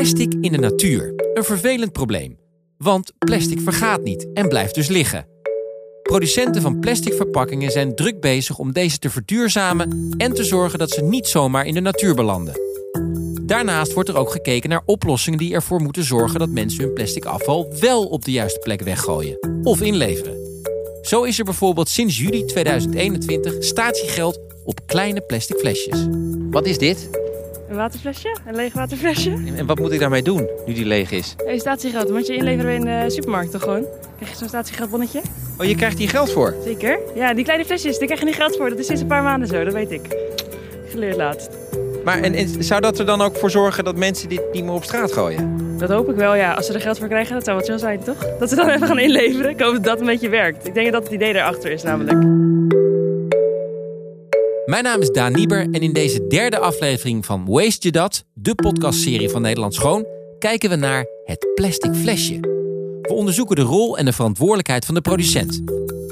Plastic in de natuur. Een vervelend probleem. Want plastic vergaat niet en blijft dus liggen. Producenten van plastic verpakkingen zijn druk bezig om deze te verduurzamen en te zorgen dat ze niet zomaar in de natuur belanden. Daarnaast wordt er ook gekeken naar oplossingen die ervoor moeten zorgen dat mensen hun plastic afval wel op de juiste plek weggooien of inleveren. Zo is er bijvoorbeeld sinds juli 2021 statiegeld op kleine plastic flesjes. Wat is dit? Een waterflesje, een leeg waterflesje. En wat moet ik daarmee doen nu die leeg is? Hey, statiegeld, moet je inleveren in de supermarkt toch gewoon? Krijg je zo'n statiegeldbonnetje? Oh, je krijgt hier geld voor? Zeker. Ja, die kleine flesjes, daar krijg je niet geld voor. Dat is sinds een paar maanden zo, dat weet ik. Geleerd laatst. Maar en, en zou dat er dan ook voor zorgen dat mensen dit niet meer op straat gooien? Dat hoop ik wel, ja. Als ze er geld voor krijgen, dat zou wat zo zijn, toch? Dat ze dan even gaan inleveren. Ik hoop dat dat een beetje werkt. Ik denk dat het idee daarachter is, namelijk. Mijn naam is Daan Nieber en in deze derde aflevering van Waste Je Dat, de podcastserie van Nederland Schoon, kijken we naar het plastic flesje. We onderzoeken de rol en de verantwoordelijkheid van de producent.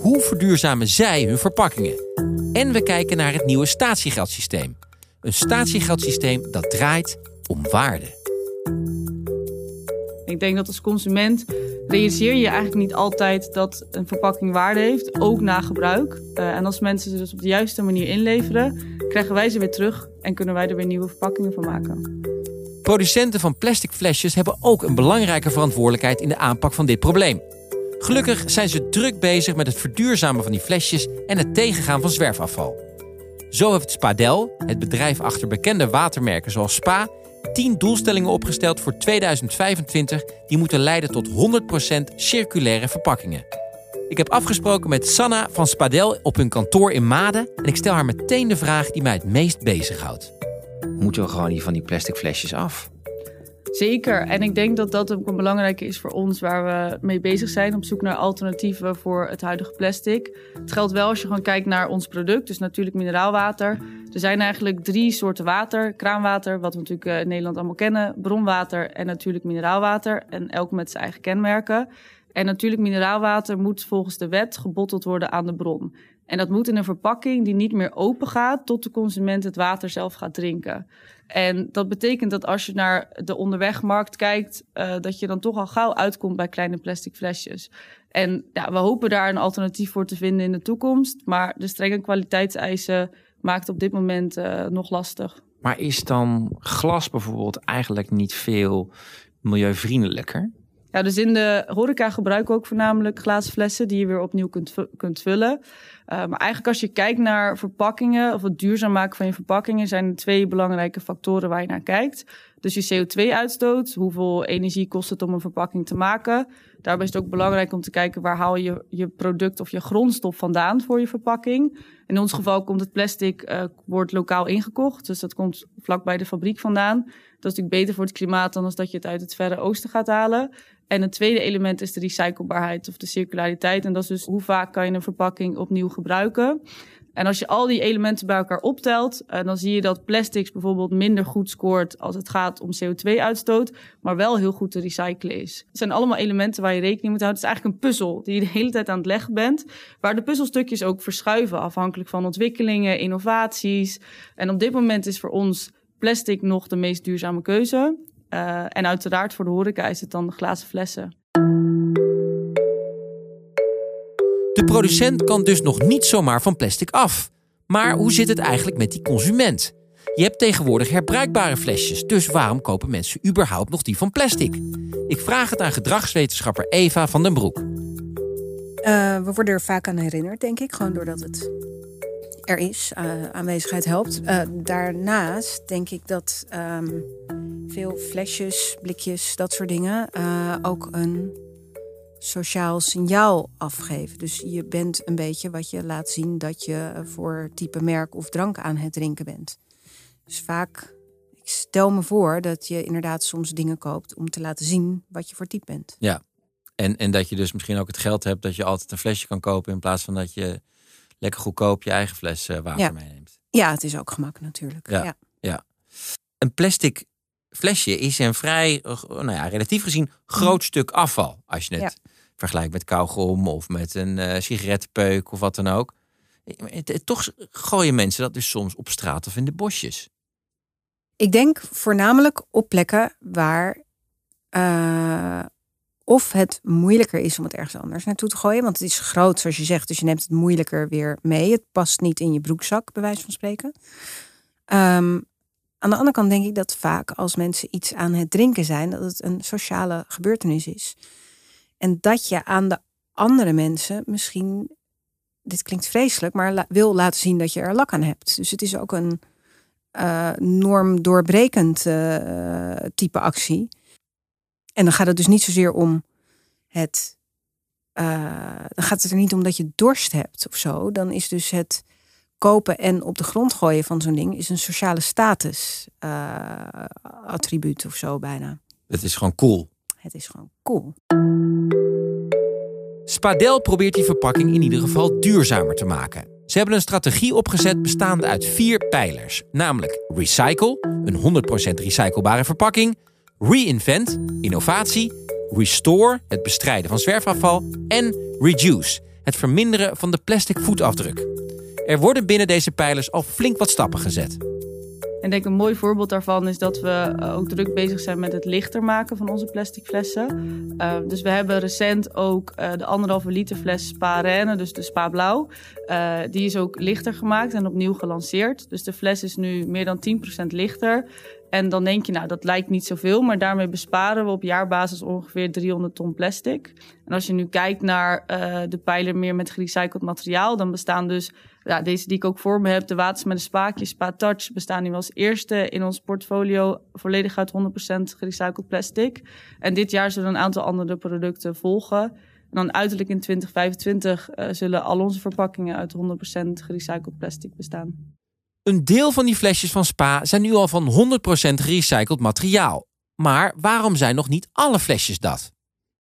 Hoe verduurzamen zij hun verpakkingen? En we kijken naar het nieuwe statiegeldsysteem. Een statiegeldsysteem dat draait om waarde. Ik denk dat als consument realiseer je eigenlijk niet altijd dat een verpakking waarde heeft, ook na gebruik. Uh, en als mensen ze dus op de juiste manier inleveren, krijgen wij ze weer terug en kunnen wij er weer nieuwe verpakkingen van maken. Producenten van plastic flesjes hebben ook een belangrijke verantwoordelijkheid in de aanpak van dit probleem. Gelukkig zijn ze druk bezig met het verduurzamen van die flesjes en het tegengaan van zwerfafval. Zo heeft Spadel, het bedrijf achter bekende watermerken zoals Spa, 10 doelstellingen opgesteld voor 2025 die moeten leiden tot 100% circulaire verpakkingen. Ik heb afgesproken met Sanna van Spadel op hun kantoor in Maden en ik stel haar meteen de vraag die mij het meest bezighoudt. Moeten we gewoon hier van die plastic flesjes af? Zeker. En ik denk dat dat ook een belangrijke is voor ons waar we mee bezig zijn. Op zoek naar alternatieven voor het huidige plastic. Het geldt wel als je gewoon kijkt naar ons product. Dus natuurlijk mineraalwater. Er zijn eigenlijk drie soorten water. Kraanwater, wat we natuurlijk eh, in Nederland allemaal kennen. Bronwater en natuurlijk mineraalwater. En elk met zijn eigen kenmerken. En natuurlijk mineraalwater moet volgens de wet gebotteld worden aan de bron. En dat moet in een verpakking die niet meer open gaat tot de consument het water zelf gaat drinken. En dat betekent dat als je naar de onderwegmarkt kijkt, uh, dat je dan toch al gauw uitkomt bij kleine plastic flesjes. En ja, we hopen daar een alternatief voor te vinden in de toekomst. Maar de strenge kwaliteitseisen maakt op dit moment uh, nog lastig. Maar is dan glas bijvoorbeeld eigenlijk niet veel milieuvriendelijker? Ja, dus in de horeca gebruiken we ook voornamelijk glazen flessen die je weer opnieuw kunt, kunt vullen. Uh, maar eigenlijk als je kijkt naar verpakkingen of het duurzaam maken van je verpakkingen, zijn er twee belangrijke factoren waar je naar kijkt. Dus je CO2-uitstoot, hoeveel energie kost het om een verpakking te maken. Daarbij is het ook belangrijk om te kijken waar haal je je product of je grondstof vandaan voor je verpakking. In ons geval komt het plastic, uh, wordt lokaal ingekocht, dus dat komt vlak bij de fabriek vandaan. Dat is natuurlijk beter voor het klimaat dan als dat je het uit het verre oosten gaat halen. En het tweede element is de recyclebaarheid of de circulariteit. En dat is dus hoe vaak kan je een verpakking opnieuw gebruiken. En als je al die elementen bij elkaar optelt, uh, dan zie je dat plastics bijvoorbeeld minder goed scoort als het gaat om CO2-uitstoot, maar wel heel goed te recyclen is. Het zijn allemaal elementen waar je rekening moet houden. Het is eigenlijk een puzzel die je de hele tijd aan het leggen bent, waar de puzzelstukjes ook verschuiven afhankelijk van ontwikkelingen, innovaties. En op dit moment is voor ons plastic nog de meest duurzame keuze. Uh, en uiteraard voor de horeca is het dan de glazen flessen. Producent kan dus nog niet zomaar van plastic af. Maar hoe zit het eigenlijk met die consument? Je hebt tegenwoordig herbruikbare flesjes, dus waarom kopen mensen überhaupt nog die van plastic? Ik vraag het aan gedragswetenschapper Eva van den Broek. Uh, we worden er vaak aan herinnerd, denk ik, gewoon doordat het er is, uh, aanwezigheid helpt. Uh, daarnaast denk ik dat um, veel flesjes, blikjes, dat soort dingen ook een sociaal signaal afgeven. Dus je bent een beetje wat je laat zien dat je voor type merk of drank aan het drinken bent. Dus vaak, ik stel me voor dat je inderdaad soms dingen koopt om te laten zien wat je voor type bent. Ja, en, en dat je dus misschien ook het geld hebt dat je altijd een flesje kan kopen in plaats van dat je lekker goedkoop je eigen fles uh, water ja. meeneemt. Ja, het is ook gemak natuurlijk. Ja, ja. ja. Een plastic flesje is een vrij, nou ja, relatief gezien groot stuk afval. Als je het ja. Vergelijkt met kauwgom of met een uh, sigarettenpeuk of wat dan ook. Toch gooien mensen dat dus soms op straat of in de bosjes. Ik denk voornamelijk op plekken waar uh, of het moeilijker is om het ergens anders naartoe te gooien. Want het is groot, zoals je zegt, dus je neemt het moeilijker weer mee. Het past niet in je broekzak, bij wijze van spreken. Um, aan de andere kant denk ik dat vaak als mensen iets aan het drinken zijn, dat het een sociale gebeurtenis is. En dat je aan de andere mensen misschien, dit klinkt vreselijk, maar wil laten zien dat je er lak aan hebt. Dus het is ook een uh, normdoorbrekend uh, type actie. En dan gaat het dus niet zozeer om het. Uh, dan gaat het er niet om dat je dorst hebt of zo. Dan is dus het kopen en op de grond gooien van zo'n ding is een sociale status attribuut of zo bijna. Het is gewoon cool. Het is gewoon cool. Spadel probeert die verpakking in ieder geval duurzamer te maken. Ze hebben een strategie opgezet bestaande uit vier pijlers, namelijk Recycle, een 100% recyclebare verpakking, Reinvent, innovatie, Restore, het bestrijden van zwerfafval en Reduce, het verminderen van de plastic voetafdruk. Er worden binnen deze pijlers al flink wat stappen gezet. En ik denk een mooi voorbeeld daarvan is dat we eh, ook druk bezig zijn met het lichter maken van onze plastic flessen. Uh, dus we hebben recent ook uh, de anderhalve liter fles Spa Renne, dus de Spa Blauw. die is ook lichter gemaakt en opnieuw gelanceerd. Dus de fles is nu meer dan 10% lichter. En dan denk je, nou, dat lijkt niet zoveel, maar daarmee besparen we op jaarbasis ongeveer 300 ton plastic. En als je nu kijkt naar de pijler meer met gerecycled materiaal, dan bestaan dus, ja, deze die ik ook voor me heb, de waters met de spaakjes, Spa Touch, bestaan nu als eerste in ons portfolio volledig uit 100% gerecycled plastic. En dit jaar zullen een aantal andere producten volgen. En dan uiterlijk in 2025 uh, zullen al onze verpakkingen uit 100% gerecycled plastic bestaan. Een deel van die flesjes van Spa zijn nu al van 100% gerecycled materiaal. Maar waarom zijn nog niet alle flesjes dat?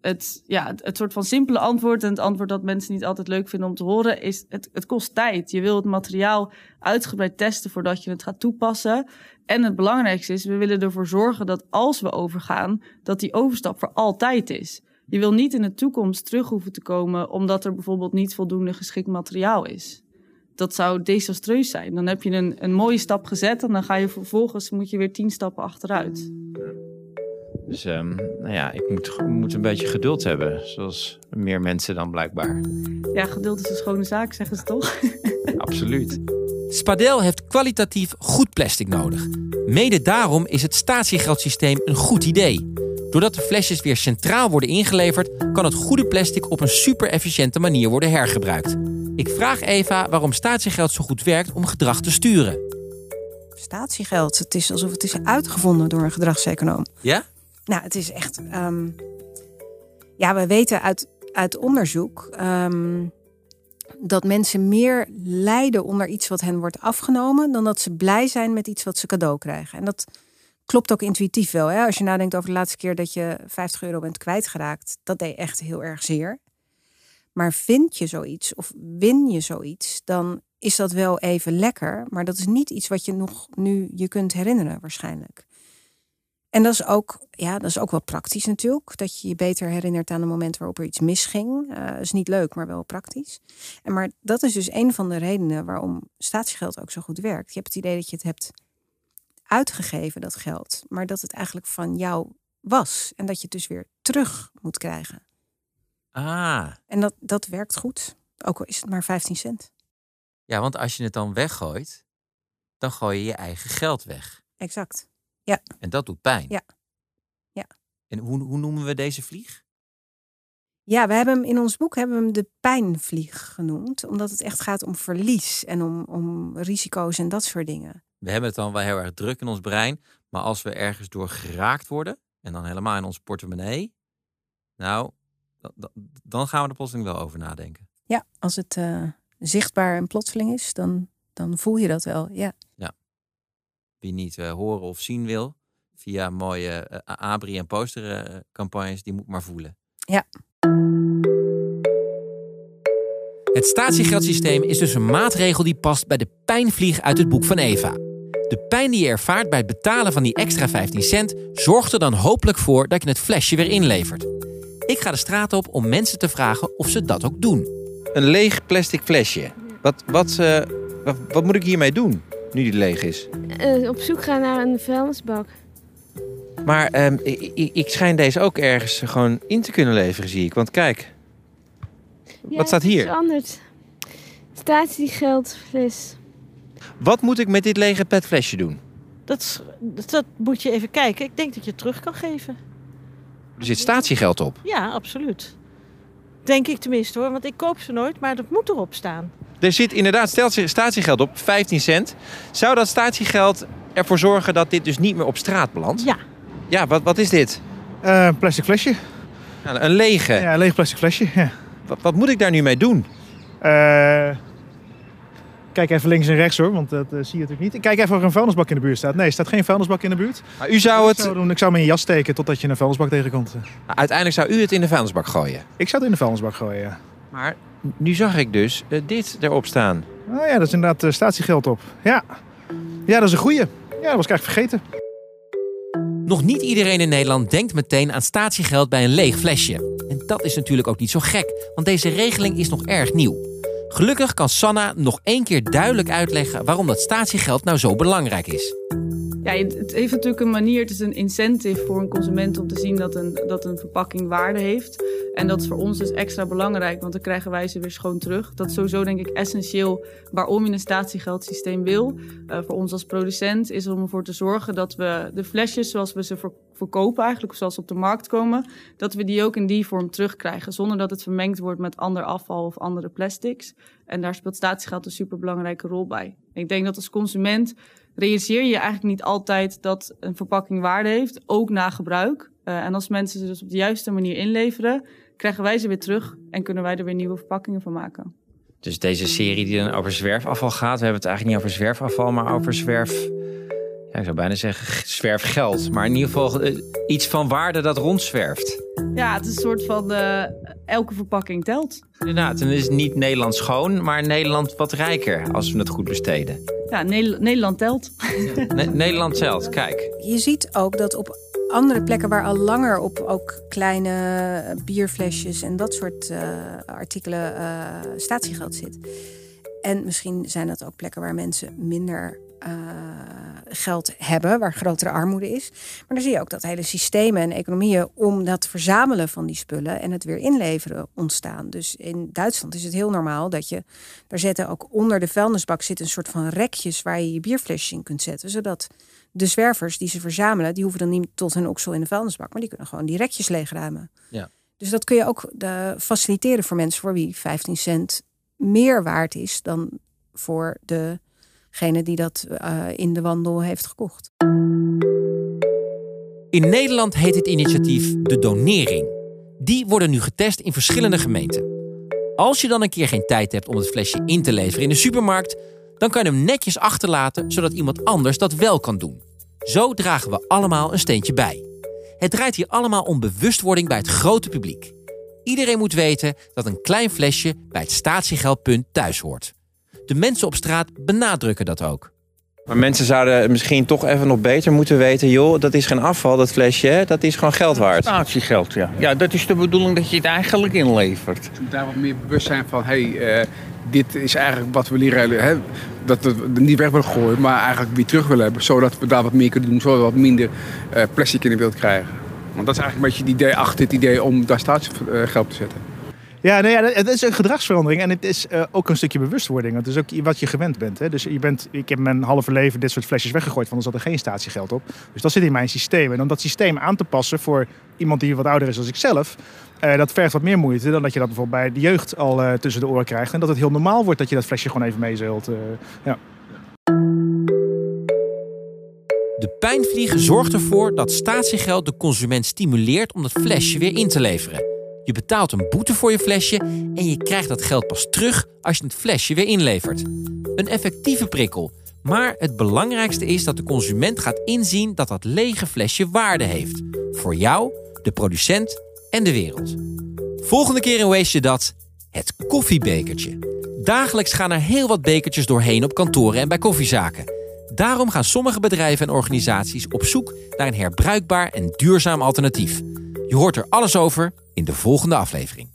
Het, ja, het, soort van simpele antwoord en het antwoord dat mensen niet altijd leuk vinden om te horen is het, het kost tijd. Je wil het materiaal uitgebreid testen voordat je het gaat toepassen. En het belangrijkste is, we willen ervoor zorgen dat als we overgaan, dat die overstap voor altijd is. Je wil niet in de toekomst terug hoeven te komen omdat er bijvoorbeeld niet voldoende geschikt materiaal is dat zou desastreus zijn. Dan heb je een, een mooie stap gezet en dan ga je vervolgens moet je weer tien stappen achteruit. Dus um, nou ja, ik moet, moet een beetje geduld hebben, zoals meer mensen dan blijkbaar. Ja, geduld is een schone zaak, zeggen ze toch? Absoluut. Spadel heeft kwalitatief goed plastic nodig. Mede daarom is het statiegeldsysteem een goed idee. Doordat de flesjes weer centraal worden ingeleverd, kan het goede plastic op een super efficiënte manier worden hergebruikt. Ik vraag Eva waarom statiegeld zo goed werkt om gedrag te sturen. Statiegeld, het is alsof het is uitgevonden door een gedragseconoom. Ja? Nou, het is echt. Um, ja, we weten uit, uit onderzoek um, dat mensen meer lijden onder iets wat hen wordt afgenomen, dan dat ze blij zijn met iets wat ze cadeau krijgen. En dat klopt ook intuïtief wel. Hè? Als je nadenkt over de laatste keer dat je 50 euro bent kwijtgeraakt, dat deed echt heel erg zeer. Maar vind je zoiets of win je zoiets, dan is dat wel even lekker. Maar dat is niet iets wat je nog nu je kunt herinneren, waarschijnlijk. En dat is ook, ja, dat is ook wel praktisch natuurlijk. Dat je je beter herinnert aan het moment waarop er iets misging. Uh, is niet leuk, maar wel praktisch. En maar dat is dus een van de redenen waarom statiegeld ook zo goed werkt. Je hebt het idee dat je het hebt uitgegeven, dat geld. Maar dat het eigenlijk van jou was. En dat je het dus weer terug moet krijgen. Ah. En dat, dat werkt goed. Ook al is het maar 15 cent. Ja, want als je het dan weggooit, dan gooi je je eigen geld weg. Exact. Ja. En dat doet pijn. Ja. Ja. En hoe, hoe noemen we deze vlieg? Ja, we hebben hem in ons boek hebben we hem de pijnvlieg genoemd. Omdat het echt gaat om verlies en om, om risico's en dat soort dingen. We hebben het dan wel heel erg druk in ons brein. Maar als we ergens door geraakt worden, en dan helemaal in ons portemonnee. Nou, dan gaan we er plotseling wel over nadenken. Ja, als het uh, zichtbaar en plotseling is, dan, dan voel je dat wel. Ja. ja. Wie niet uh, horen of zien wil, via mooie uh, abri- en postercampagnes, die moet maar voelen. Ja. Het statiegeldsysteem is dus een maatregel die past bij de pijnvlieg uit het boek van Eva. De pijn die je ervaart bij het betalen van die extra 15 cent zorgt er dan hopelijk voor dat je het flesje weer inlevert. Ik ga de straat op om mensen te vragen of ze dat ook doen. Een leeg plastic flesje. Wat, wat, uh, wat, wat, moet ik hiermee doen, nu die leeg is? Eh, op zoek gaan naar een vuilnisbak. Maar ehm, ik, ik, ik schijn deze ook ergens gewoon in te kunnen leveren, zie ik. Want kijk, Ja, staat het is hier? veranderd. Statiegeldfles. wat moet ik met dit lege petflesje doen? Dat, is- dat moet je even kijken. Ik denk dat je het terug kan geven. Er zit statiegeld op. Ja, absoluut. Denk ik tenminste hoor, want ik koop ze nooit, maar dat moet erop staan. Er zit inderdaad statie- statiegeld op, 15 cent. Zou dat statiegeld ervoor zorgen dat dit dus niet meer op straat belandt? Ja. Ja, wat, wat is dit? Eh, een plastic flesje. Nou, een lege. Ja, een leeg plastic flesje. Ja. Wat, wat moet ik daar nu mee doen? Eh, kijk even links en rechts hoor, want dat eh, zie je natuurlijk niet. Kijk even of er een vuilnisbak in de buurt staat. Nee, er staat geen vuilnisbak in de buurt. Maar u zou Ik het... zou, doen, ik zou hem in je jas steken totdat je een vuilnisbak tegenkomt. Uiteindelijk zou u het in de vuilnisbak gooien. Ik zou het in de vuilnisbak gooien, ja. Maar nu zag ik dus eh, dit erop staan. Oh ja, dat is inderdaad eh, statiegeld op. Ja. ja, dat is een goeie. Ja, dat was ik eigenlijk vergeten. Nog niet iedereen in Nederland denkt meteen aan statiegeld bij een leeg flesje. En dat is natuurlijk ook niet zo gek, want deze regeling is nog erg nieuw. Gelukkig kan Sanna nog één keer duidelijk uitleggen waarom dat statiegeld nou zo belangrijk is. Ja, het heeft natuurlijk een manier, het is een incentive voor een consument om te zien dat een, dat een verpakking waarde heeft. En dat is voor ons dus extra belangrijk, want dan krijgen wij ze weer schoon terug. Dat is sowieso denk ik essentieel waarom je een statiegeldsysteem wil. Eh, voor ons als producent is om ervoor te zorgen dat we de flesjes zoals we ze ver- verkopen eigenlijk, of zoals ze op de markt komen, dat we die ook in die vorm terugkrijgen. Zonder dat het vermengd wordt met ander afval of andere plastics. En daar speelt statiegeld een superbelangrijke rol bij. Ik denk dat als consument realiseer je eigenlijk niet altijd dat een verpakking waarde heeft, ook na gebruik. Eh, en als mensen ze dus op de juiste manier inleveren, krijgen wij ze weer terug en kunnen wij er weer nieuwe verpakkingen van maken. Dus deze serie die dan over zwerfafval gaat. We hebben het eigenlijk niet over zwerfafval, maar over zwerf... Ja, ik zou bijna zeggen zwerfgeld. Maar in ieder geval eh, iets van waarde dat rondzwerft. Ja, het is een soort van eh, elke verpakking telt. Inderdaad, en het is niet Nederland schoon, maar Nederland wat rijker als we het goed besteden. Ja, Nederland, Nederland telt. Ne- Nederland zelf, kijk. Je ziet ook dat op andere plekken waar al langer op ook kleine bierflesjes en dat soort eh, artikelen eh, statiegeld zit. En misschien zijn dat ook plekken waar mensen minder eh, geld hebben, waar grotere armoede is. Maar dan zie je ook dat hele systemen en economieën om dat verzamelen van die spullen en het weer inleveren ontstaan. Dus in Duitsland is het heel normaal dat je, daar zetten ook onder de vuilnisbak zit een soort van rekjes waar je je bierflesjes in kunt zetten, zodat de zwervers die ze verzamelen, die hoeven dan niet tot hun oksel in de vuilnisbak, maar die kunnen gewoon die rekjes leegruimen. Ja. Dus dat kun je ook de, faciliteren voor mensen voor wie 15 cent meer waard is dan voor degene die dat eh, in de wandel heeft gekocht. In Nederland heet dit initiatief de donering. Die worden nu getest in verschillende gemeenten. Als je dan een keer geen tijd hebt om het flesje in te leveren in de supermarkt, dan kan je hem netjes achterlaten zodat iemand anders dat wel kan doen. Zo dragen we allemaal een steentje bij. Het draait hier allemaal om bewustwording bij het grote publiek. Iedereen moet weten dat een klein flesje bij het statiegeldpunt thuis hoort. De mensen op straat benadrukken dat ook. Maar mensen zouden misschien toch even nog beter moeten weten... joh, dat is geen afval, dat flesje, hè? dat is gewoon geld waard. Statiegeld, ja. Ja, dat is de bedoeling dat je het eigenlijk inlevert. Daar wat meer bewust zijn van, hey, eh, dit is eigenlijk wat we leren, hè, dat we niet weg willen gooien, maar eigenlijk weer terug willen hebben, zodat we daar wat meer kunnen doen, zodat we wat minder eh, plastic in de wereld krijgen. Want dat is eigenlijk een beetje het idee achter het idee om daar statiegeld te zetten. Ja, nee, het is een gedragsverandering en het is eh, ook een stukje bewustwording. Het is ook wat je gewend bent. Hè. Dus je bent, ik heb mijn halve leven dit soort flesjes weggegooid, want er zat er geen statiegeld op. Dus dat zit in mijn systeem. En om dat systeem aan te passen voor iemand die wat ouder is dan ik zelf, eh, dat vergt wat meer moeite dan dat je dat bijvoorbeeld bij de jeugd al eh, tussen de oren krijgt. En dat het heel normaal wordt dat je dat flesje gewoon even meezeult. ja. De pijnvlieg zorgt ervoor dat statiegeld de consument stimuleert om dat flesje weer in te leveren. Je betaalt een boete voor je flesje en je krijgt dat geld pas terug als je het flesje weer inlevert. Een effectieve prikkel. Maar het belangrijkste is dat de consument gaat inzien dat dat lege flesje waarde heeft. Voor jou, de producent en de wereld. Volgende keer in Waste je dat het koffiebekertje. Dagelijks gaan er heel wat bekertjes doorheen op kantoren en bij koffiezaken. Daarom gaan sommige bedrijven en organisaties op zoek naar een herbruikbaar en duurzaam alternatief. Je hoort er alles over in de volgende aflevering.